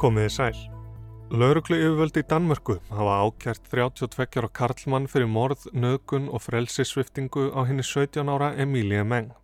Komiði sæl. Lauruglu yfirvöldi í Danmörku hafa ákjært 32 ára Karlmann fyrir morð, nögun og frelsisviftingu á henni 17 ára Emília Meng.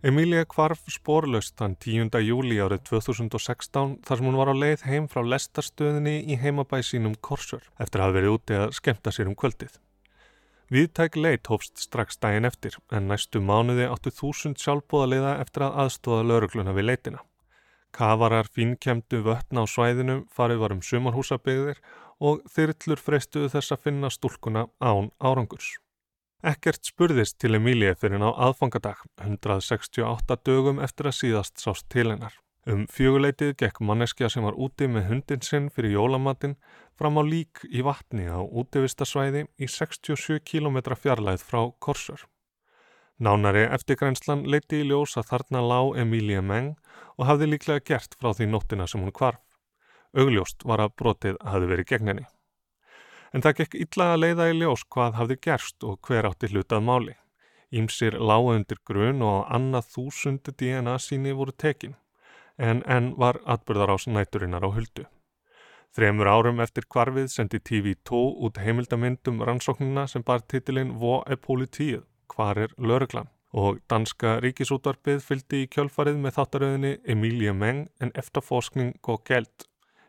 Emília kvarf sporlaust þann 10. júli árið 2016 þar sem hún var á leið heim frá lestarstöðinni í heimabæ sínum Korsur eftir að hafa verið úti að skemta sér um kvöldið. Viðtæk leit hófst strax daginn eftir en næstu mánuði áttu þúsund sjálfbóðaliða eftir að aðstóða laurugluna við leitina. Kafarar fínkjemdu vötna á svæðinu farið var um sumarhúsabegðir og þyrllur freistuðu þess að finna stúlkuna án árangurs. Ekkert spurðist til Emílie fyrir ná aðfangadag, 168 dögum eftir að síðast sást til hennar. Um fjöguleitið gekk manneskja sem var úti með hundin sinn fyrir jólamatinn fram á lík í vatni á útivistasvæði í 67 km fjarlæð frá Korsur. Nánari eftirgrænslan leiti í ljós að þarna lág Emília Meng og hafði líklega gert frá því nóttina sem hún kvarf. Augljóst var að brotið hafði verið gegn henni. En það gekk illa að leiða í ljós hvað hafði gerst og hver átti hlutað máli. Ímsir lága undir grun og annað þúsundu DNA síni voru tekin, en enn var atbyrðar á snæturinnar á huldu. Þremur árum eftir kvarfið sendi TV2 út heimildamindum rannsóknuna sem bar titilinn Vó er politíð hvar er lauruglan og danska ríkisútvarpið fylgdi í kjölfarið með þáttaröðinni Emilia Meng en eftirforskning og gæld.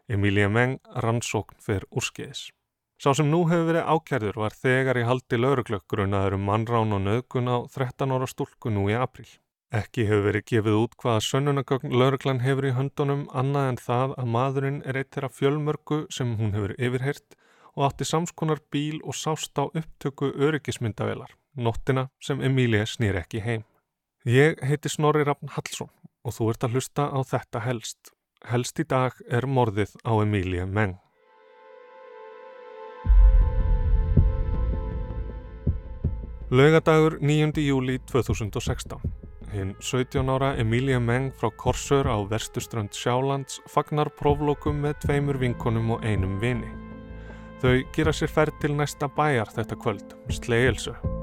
Emilia Meng rannsókn fyrir úrskeiðis. Sá sem nú hefur verið ákjærður var þegar í haldi lauruglökkurunaður um mannrán og nögun á 13 ára stúlku nú í april. Ekki hefur verið gefið út hvaða sönnunagögn lauruglan hefur í höndunum annað en það að maðurinn er eitt þeirra fjölmörgu sem hún hefur yfirheyrt og átti samskonar bíl og sást á upptöku öryggismyndavelar nóttina sem Emília snýr ekki heim. Ég heiti Snorri Rafn Hallsson og þú ert að hlusta á þetta helst. Helst í dag er morðið á Emília Meng. Laugadagur 9. júli 2016. Hinn 17 ára Emília Meng frá Korsör á vestuströnd Sjálands fagnar próflókum með tveimur vinkonum og einum vini. Þau gera sér ferð til næsta bæjar þetta kvöld, Sleilsö.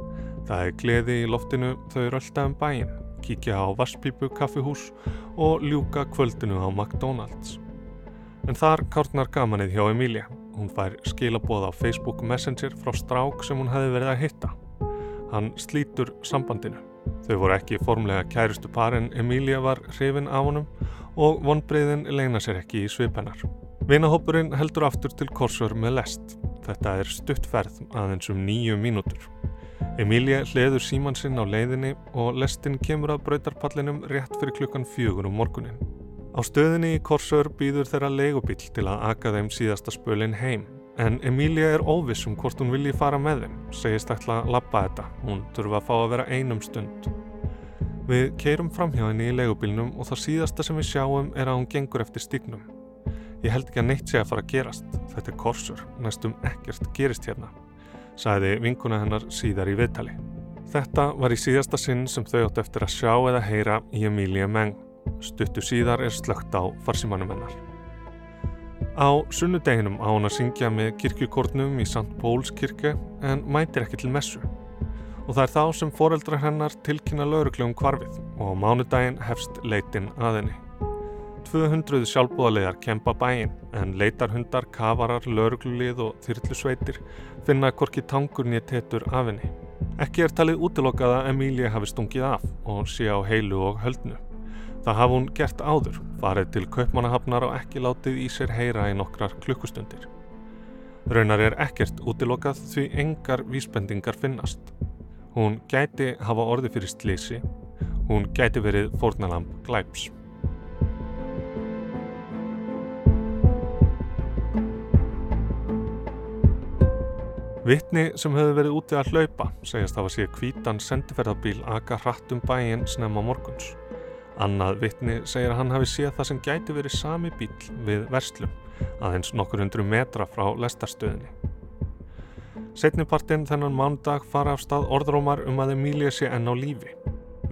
Það er gleði í loftinu þau rölda um bæin, kíkja á Vaspípu kaffihús og ljúka kvöldinu á McDonald's. En þar kártnar gamanið hjá Emília. Hún fær skilaboð á Facebook Messenger frá strák sem hún hefði verið að hitta. Hann slítur sambandinu. Þau voru ekki formlega kærustu par en Emília var hrifin af honum og vonbreyðin leina sér ekki í svipennar. Vinahópurinn heldur aftur til Korsur með lest. Þetta er stuttferð aðeins um nýju mínútur. Emília hliður síman sinn á leiðinni og lestin kemur að brautarpallinum rétt fyrir klukkan fjögur um morgunin. Á stöðinni í Korsör býður þeirra leigubill til að aka þeim síðasta spölinn heim en Emília er óviss um hvort hún vilji fara með þeim, segist ætla að lappa þetta, hún þurfa að fá að vera einum stund. Við keirum framhjá henni í leigubilnum og það síðasta sem við sjáum er að hún gengur eftir stíknum. Ég held ekki að neitt sé að fara að gerast, þetta er Korsör, næstum ekkert gerist hérna sagði vinkuna hennar síðar í viðtali. Þetta var í síðasta sinn sem þau átt eftir að sjá eða heyra í Emília Meng. Stuttu síðar er slögt á farsímanum hennar. Á sunnudeginum á hann að syngja með kirkjukortnum í St. Póls kirkju en mætir ekki til messu. Og það er þá sem foreldrar hennar tilkynna lauruglegum kvarfið og á mánudaginn hefst leitin að henni. 200 sjálfbúðarlegar kempa bæin en leitarhundar, kafarar, lauruglulið og þyrlusveitir finna korki tangur nýja tetur af henni. Ekki er talið útilokkað að Emília hafi stungið af og sé á heilu og höldnu. Það hafa hún gert áður, farið til kaupmannahafnar og ekki látið í sér heyra í nokkrar klukkustundir. Raunar er ekkert útilokkað því engar vísbendingar finnast. Hún gæti hafa orði fyrir slísi, hún gæti verið fórnalamb glæps. Vittni sem hefur verið úti að hlaupa segjast hafa séð kvítan sendiferðarbíl aka hratt um bæinn snemma morguns. Annað vittni segir að hann hafi séð það sem gæti verið sami bíl við verslum, aðeins nokkur hundru metra frá lestarstöðinni. Setnipartinn þennan mándag fara af stað orðrómar um að Emília sé enn á lífi.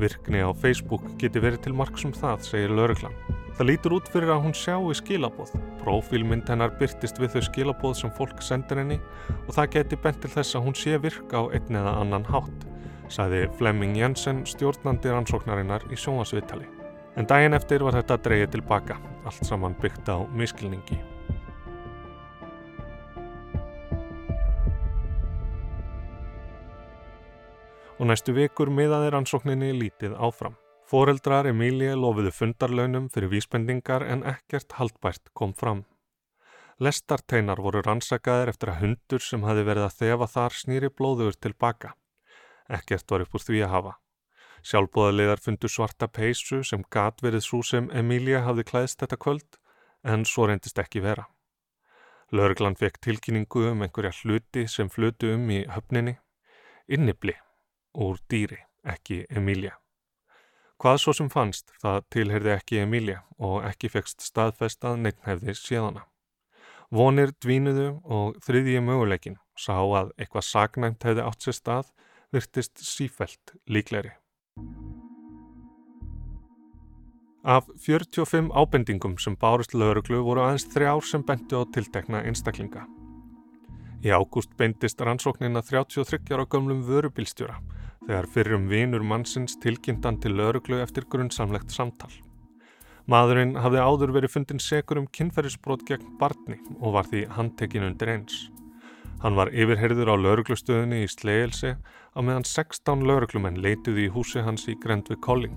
Virkni á Facebook geti verið til marksum það, segir Lörglann. Það lítur út fyrir að hún sjá í skilabóð. Profílmynd hennar byrtist við þau skilabóð sem fólk sendir henni og það geti bent til þess að hún sé virka á einn eða annan hátt, sagði Flemming Jensen, stjórnandi rannsóknarinnar í sjónasviðtali. En daginn eftir var þetta dreyið tilbaka, allt saman byggt á miskilningi. Og næstu vikur miðaði rannsókninni lítið áfram. Fóreldrar Emílie lofiðu fundarlaunum fyrir vísbendingar en ekkert haldbært kom fram. Lestarteinar voru rannsakaðir eftir að hundur sem hafi verið að þefa þar snýri blóðugur tilbaka. Ekkert var upp úr því að hafa. Sjálfbóðaliðar fundu svarta peysu sem gat verið svo sem Emília hafði klæðist þetta kvöld en svo reyndist ekki vera. Lörglann fekk tilkynningu um einhverja hluti sem flutu um í höfninni, innibli, úr dýri, ekki Emília. Hvað svo sem fannst, það tilherði ekki Emília og ekki fekst staðfest að neittnefði séðana. Vonir dvínuðu og þriðji möguleikin sá að eitthvað sagnæmt hefði átt sér stað virtist sífælt líkleri. Af 45 ábendingum sem bárust lauruglu voru aðeins þrjár sem bentu á tiltekna einstaklinga. Í ágúst beindist rannsóknin að 33 ára gömlum vörubilstjóra þegar fyrrum vinur mannsins tilkynntan til lauruglu eftir grunnsamlegt samtal. Maðurinn hafði áður verið fundin segur um kynferðisbrót gegn barni og var því handtekinn undir eins. Hann var yfirherður á lauruglustöðunni í Sleilsi á meðan 16 lauruglumenn leituði í húsi hans í Grendvi Kolling.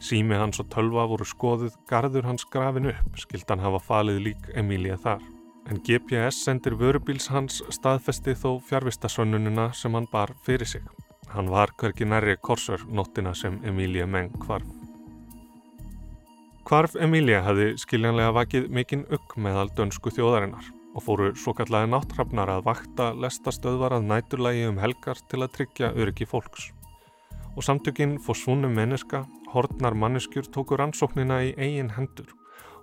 Sími hans og tölva voru skoðuð, garður hans grafin upp, skildan hafa falið lík Emília þar. En GPS sendir vörubíls hans staðfesti þó fjárvistasönnunina sem hann bar fyrir sig. Hann var hverki nærri korsur nóttina sem Emília Meng kvarf. Kvarf Emília hafði skiljanlega vakið mikinn ugg meðal dönsku þjóðarinnar og fóru svo kallega náttrafnar að vakta lestastöðvar að næturlægi um helgar til að tryggja öryggi fólks. Og samtökinn fór svunum menneska hortnar manneskjur tóku rannsóknina í eigin hendur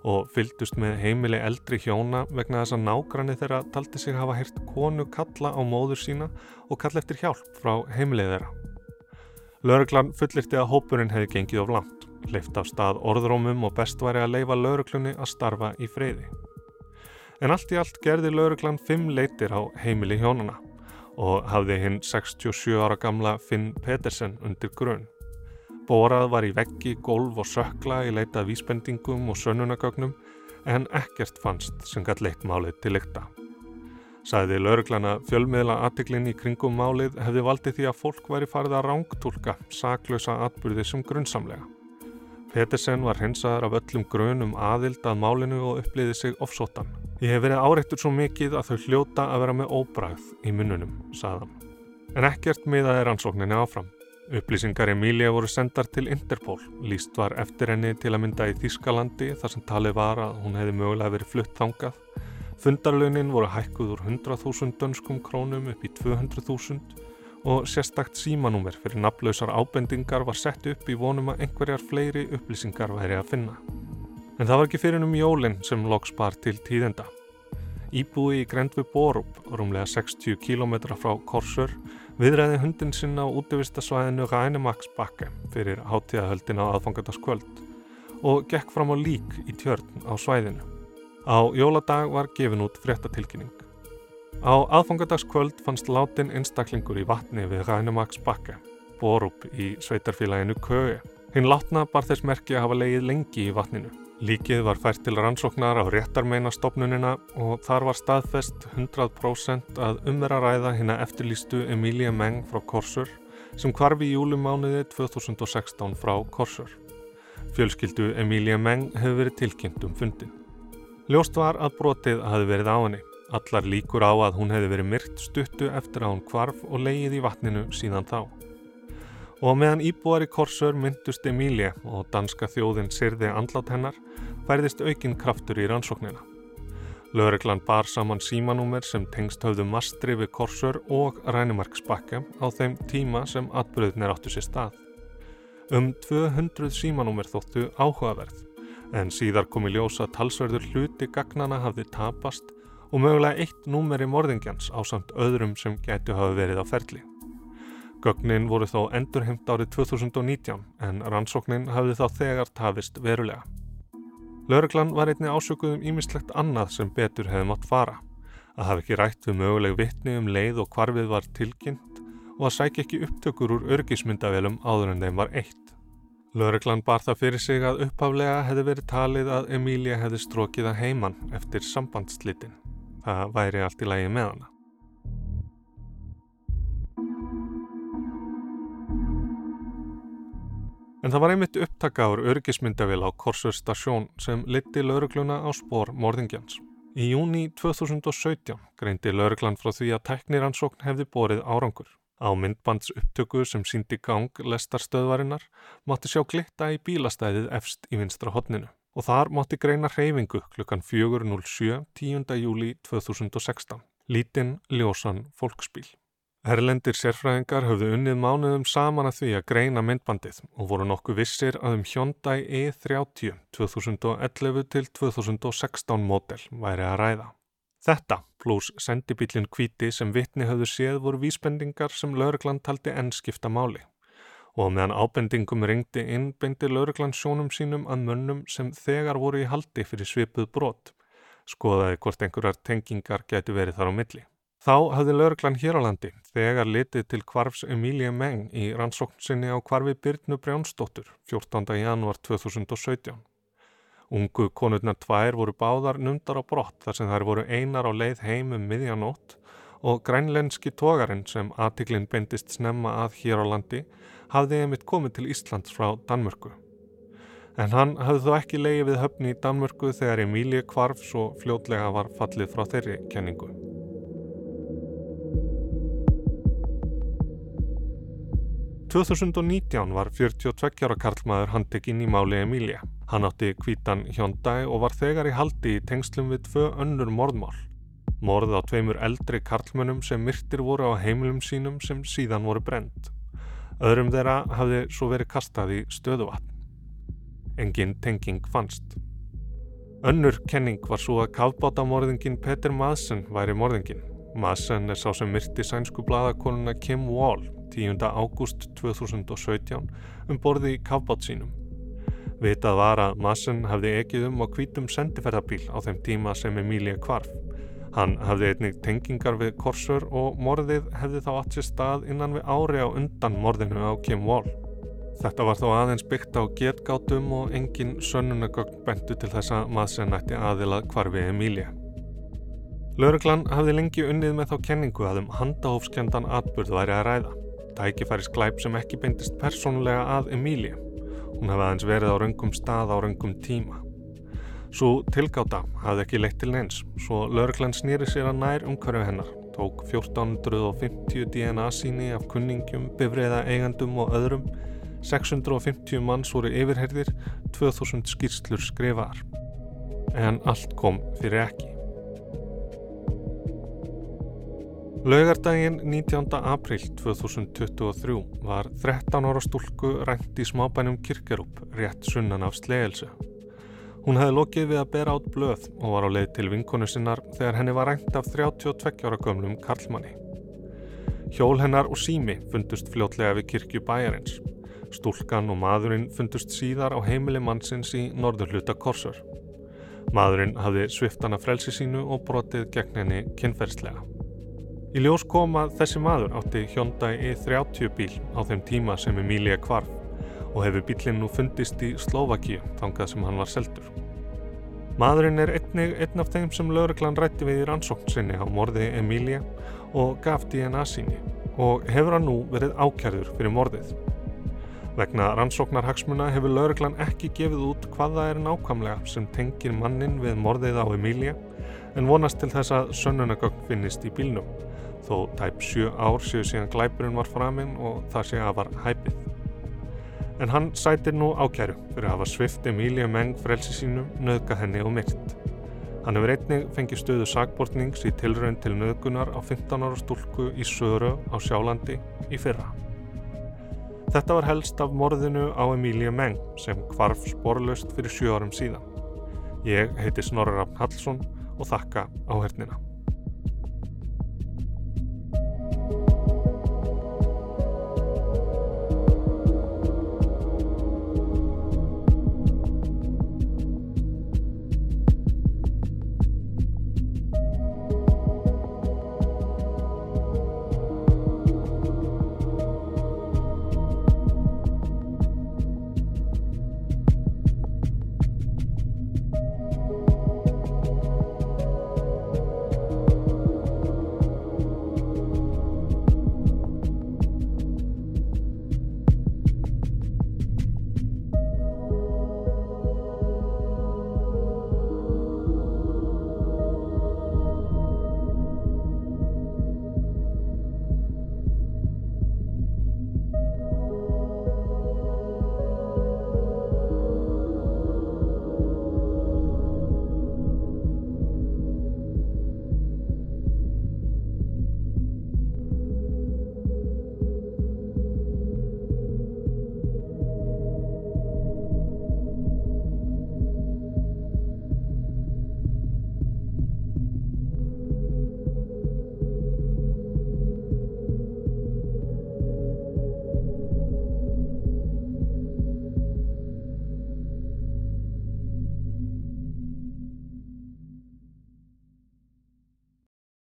og fyldust með heimili eldri hjóna vegna þess að nágranni þeirra taldi sig hafa heyrt konu kalla á móður sína og kalla eftir hjálp frá heimilið þeirra. Lörglann fullirti að hópurinn hefði gengið of langt, leift af stað orðrómum og best væri að leifa lörglunni að starfa í freyði. En allt í allt gerði lörglann fimm leitir á heimili hjónana og hafði hinn 67 ára gamla Finn Petersen undir grunn. Borað var í veggi, golf og sökla í leitað vísbendingum og sönnunagögnum en ekkert fannst sem gætt leitt málið til lykta. Sæði lauruglana fjölmiðla aðtiklinn í kringum málið hefði valdið því að fólk væri farið að rángtúlka saklösa atbyrði sem grunnsamlega. Petersen var hensaðar af öllum grunum aðild að málinu og uppliði sig ofsóttan. Ég hef verið áreittur svo mikið að þau hljóta að vera með óbræð í mununum, sagðan. En ekkert miðað er ansókninni áfram. Upplýsingar Emília voru sendar til Interpol. Líst var eftir henni til að mynda í Þískalandi þar sem talið var að hún hefði mögulega verið flutt þangað. Fundarlaunin voru hækkuð úr 100.000 dönskum krónum upp í 200.000 og sérstakt símanúmer fyrir naflausar ábendingar var sett upp í vonum að einhverjar fleiri upplýsingar væri að finna. En það var ekki fyrir um jólinn sem loks bar til tíðenda. Íbúi í Grendvi Borup, rúmlega 60 km frá Korsur, Viðræði hundin sinna á útvistasvæðinu Rænemaksbakke fyrir hátíðahöldin á aðfangandaskvöld og gekk fram á lík í tjörn á svæðinu. Á jóladag var gefin út fréttatilkynning. Á aðfangadagskvöld fannst látin einstaklingur í vatni við Rænemaksbakke, borup í sveitarfélaginu Köge. Hinn látna bar þess merki að hafa leið lengi í vatninu. Líkið var fært til rannsóknar á réttarmeinastofnunina og þar var staðfest 100% að umvera ræða hinn að eftirlýstu Emília Meng frá Korsur sem kvarfi í júlumániði 2016 frá Korsur. Fjölskyldu Emília Meng hefur verið tilkynnt um fundin. Ljóst var að brotið hafi verið á henni. Allar líkur á að hún hefði verið myrt stuttu eftir að hún kvarf og leið í vatninu síðan þá. Og meðan íbúar í Korsör myndust Emília og danska þjóðin sirði andlát hennar, færðist aukinn kraftur í rannsóknina. Lögreglan bar saman símanúmer sem tengst höfðu mastri við Korsör og Rænimarksbakka á þeim tíma sem atbyrðinir áttu sér stað. Um 200 símanúmer þóttu áhugaverð, en síðar komi ljósa talsverður hluti gagnana hafði tapast og mögulega eitt númeri morðingjans á samt öðrum sem getur hafa verið á ferli. Gögnin voru þó endurheimt árið 2019 en rannsóknin hafði þá þegar tafist verulega. Lörglann var einni ásökuðum ímislegt annað sem betur hefði mátt fara. Að hafa ekki rætt við möguleg vittni um leið og hvarfið var tilkynnt og að sækja ekki upptökur úr örgismyndavelum áður en þeim var eitt. Lögreglan bar það fyrir sig að upphaflega hefði verið talið að Emília hefði strókið að heiman eftir sambandslitin. Það væri allt í lægi með hana. En það var einmitt upptaka ár örgismyndavel á Korsur stasjón sem liti laurugluna á spór morðingjans. Í júni 2017 greindi lauruglan frá því að tekniransókn hefði borið árangur. Á myndbands upptöku sem síndi gang lestarstöðvarinnar mátti sjá glitta í bílastæðið efst í vinstra hodninu og þar mátti greina hreyfingu klukkan 4.07 10. júli 2016. Lítinn ljósan fólksbíl. Herlendir sérfræðingar höfðu unnið mánuðum saman að því að greina myndbandið og voru nokkuð vissir að um Hyundai E30 2011 til 2016 mótel væri að ræða. Þetta pluss sendibílinn kvíti sem vitni höfðu séð voru vísbendingar sem lauruglan taldi ennskipta máli og meðan ábendingum ringdi inn beindi lauruglan sjónum sínum að mönnum sem þegar voru í haldi fyrir svipuð brot, skoðaði hvort einhverjar tengingar geti verið þar á milli. Þá hafði lauruglan hér á landi þegar litið til kvarfs Emília Meng í rannsókn sinni á kvarfi Byrnu Brjánsdóttur 14. januar 2017. Ungu konurnar tvær voru báðar nundar á brott þar sem þær voru einar á leið heim um miðjanótt og grænlenski tógarinn sem aðtiklinn beindist snemma að hér á landi hafði einmitt komið til Íslands frá Danmörku. En hann hafði þó ekki leiði við höfni í Danmörku þegar Emília kvarf svo fljótlega var fallið frá þeirri kenningu. 2019 var 42 ára karlmaður handekinn í máli Emília. Hann átti kvítan hjóndæg og var þegar í haldi í tengslum við tvö önnur morðmál. Morð á tveimur eldri karlmönnum sem myrtir voru á heimilum sínum sem síðan voru brend. Öðrum þeirra hafði svo verið kastað í stöðuvatn. Engin tenging fannst. Önnur kenning var svo að kavbátamorðingin Peter Madsen væri morðingin. Madsen er sá sem myrti sænsku bladakonuna Kim Wall 10. ágúst 2017 um borði í kafbátt sínum. Vitað var að Massen hafði ekið um á kvítum sendiferðarbíl á þeim tíma sem Emília kvarf. Hann hafði einnig tengingar við Korsur og morðið hefði þá allt sér stað innan við ári á undan morðinu á Kim Wall. Þetta var þó aðeins byggt á getgátum og engin sönnunagögn bentu til þess að Massen ætti aðilað kvarfi Emília. Lauruglan hafði lengi unnið með þá kenningu að um handahófskendan atbyrð væri að ræða tækifæri sklæp sem ekki beintist persónulega að Emília. Hún hefði aðeins verið á raungum stað á raungum tíma. Svo tilgáta hafði ekki leitt til neins, svo lauruglan snýri sér að nær umhverju hennar, tók 1450 DNA síni af kunningjum, bifriða eigandum og öðrum, 650 manns voru yfirherðir, 2000 skýrslur skrifaðar. En allt kom fyrir ekki. Laugardaginn 19. april 2023 var 13 ára stúlku rænt í smábænum Kirkerup rétt sunnan af slegelse. Hún hefði lokið við að bera át blöð og var á leið til vinkonu sinnar þegar henni var rænt af 32 ára gömlum Karlmanni. Hjól hennar og sími fundust fljótlega við kirkju bæjarins. Stúlkan og maðurinn fundust síðar á heimili mannsins í norður hluta Korsur. Maðurinn hafði svift hana frelsi sínu og brotið gegn henni kynferðslega. Í ljós kom að þessi maður átti Hyundai E30 bíl á þeim tíma sem Emília kvarf og hefur bílinn nú fundist í Slovakíu þangað sem hann var seldur. Maðurinn er einnig einn af þeim sem lauruglan rætti við í rannsókn sinni á morði Emília og gaf DNA síni og hefur hann nú verið ákjærður fyrir morðið. Vegna rannsóknarhagsmuna hefur lauruglan ekki gefið út hvaða er nákvæmlega sem tengir mannin við morðið á Emília en vonast til þess að sönnunagögn finnist í bílnum þó tæp sjö ár séu síðan glæpurinn var framinn og það sé að var hæpið. En hann sætir nú ákjæru fyrir að hafa svift Emília Meng frelsi sínum, nöðgað henni og myrt. Hann hefur einnig fengið stöðu sagbortnings í tilraun til nöðgunar á 15 ára stúlku í Söru á Sjálandi í fyrra. Þetta var helst af morðinu á Emília Meng sem kvarf sporlaust fyrir sjö árum síðan. Ég heiti Snorra Hallsson og þakka á hernina.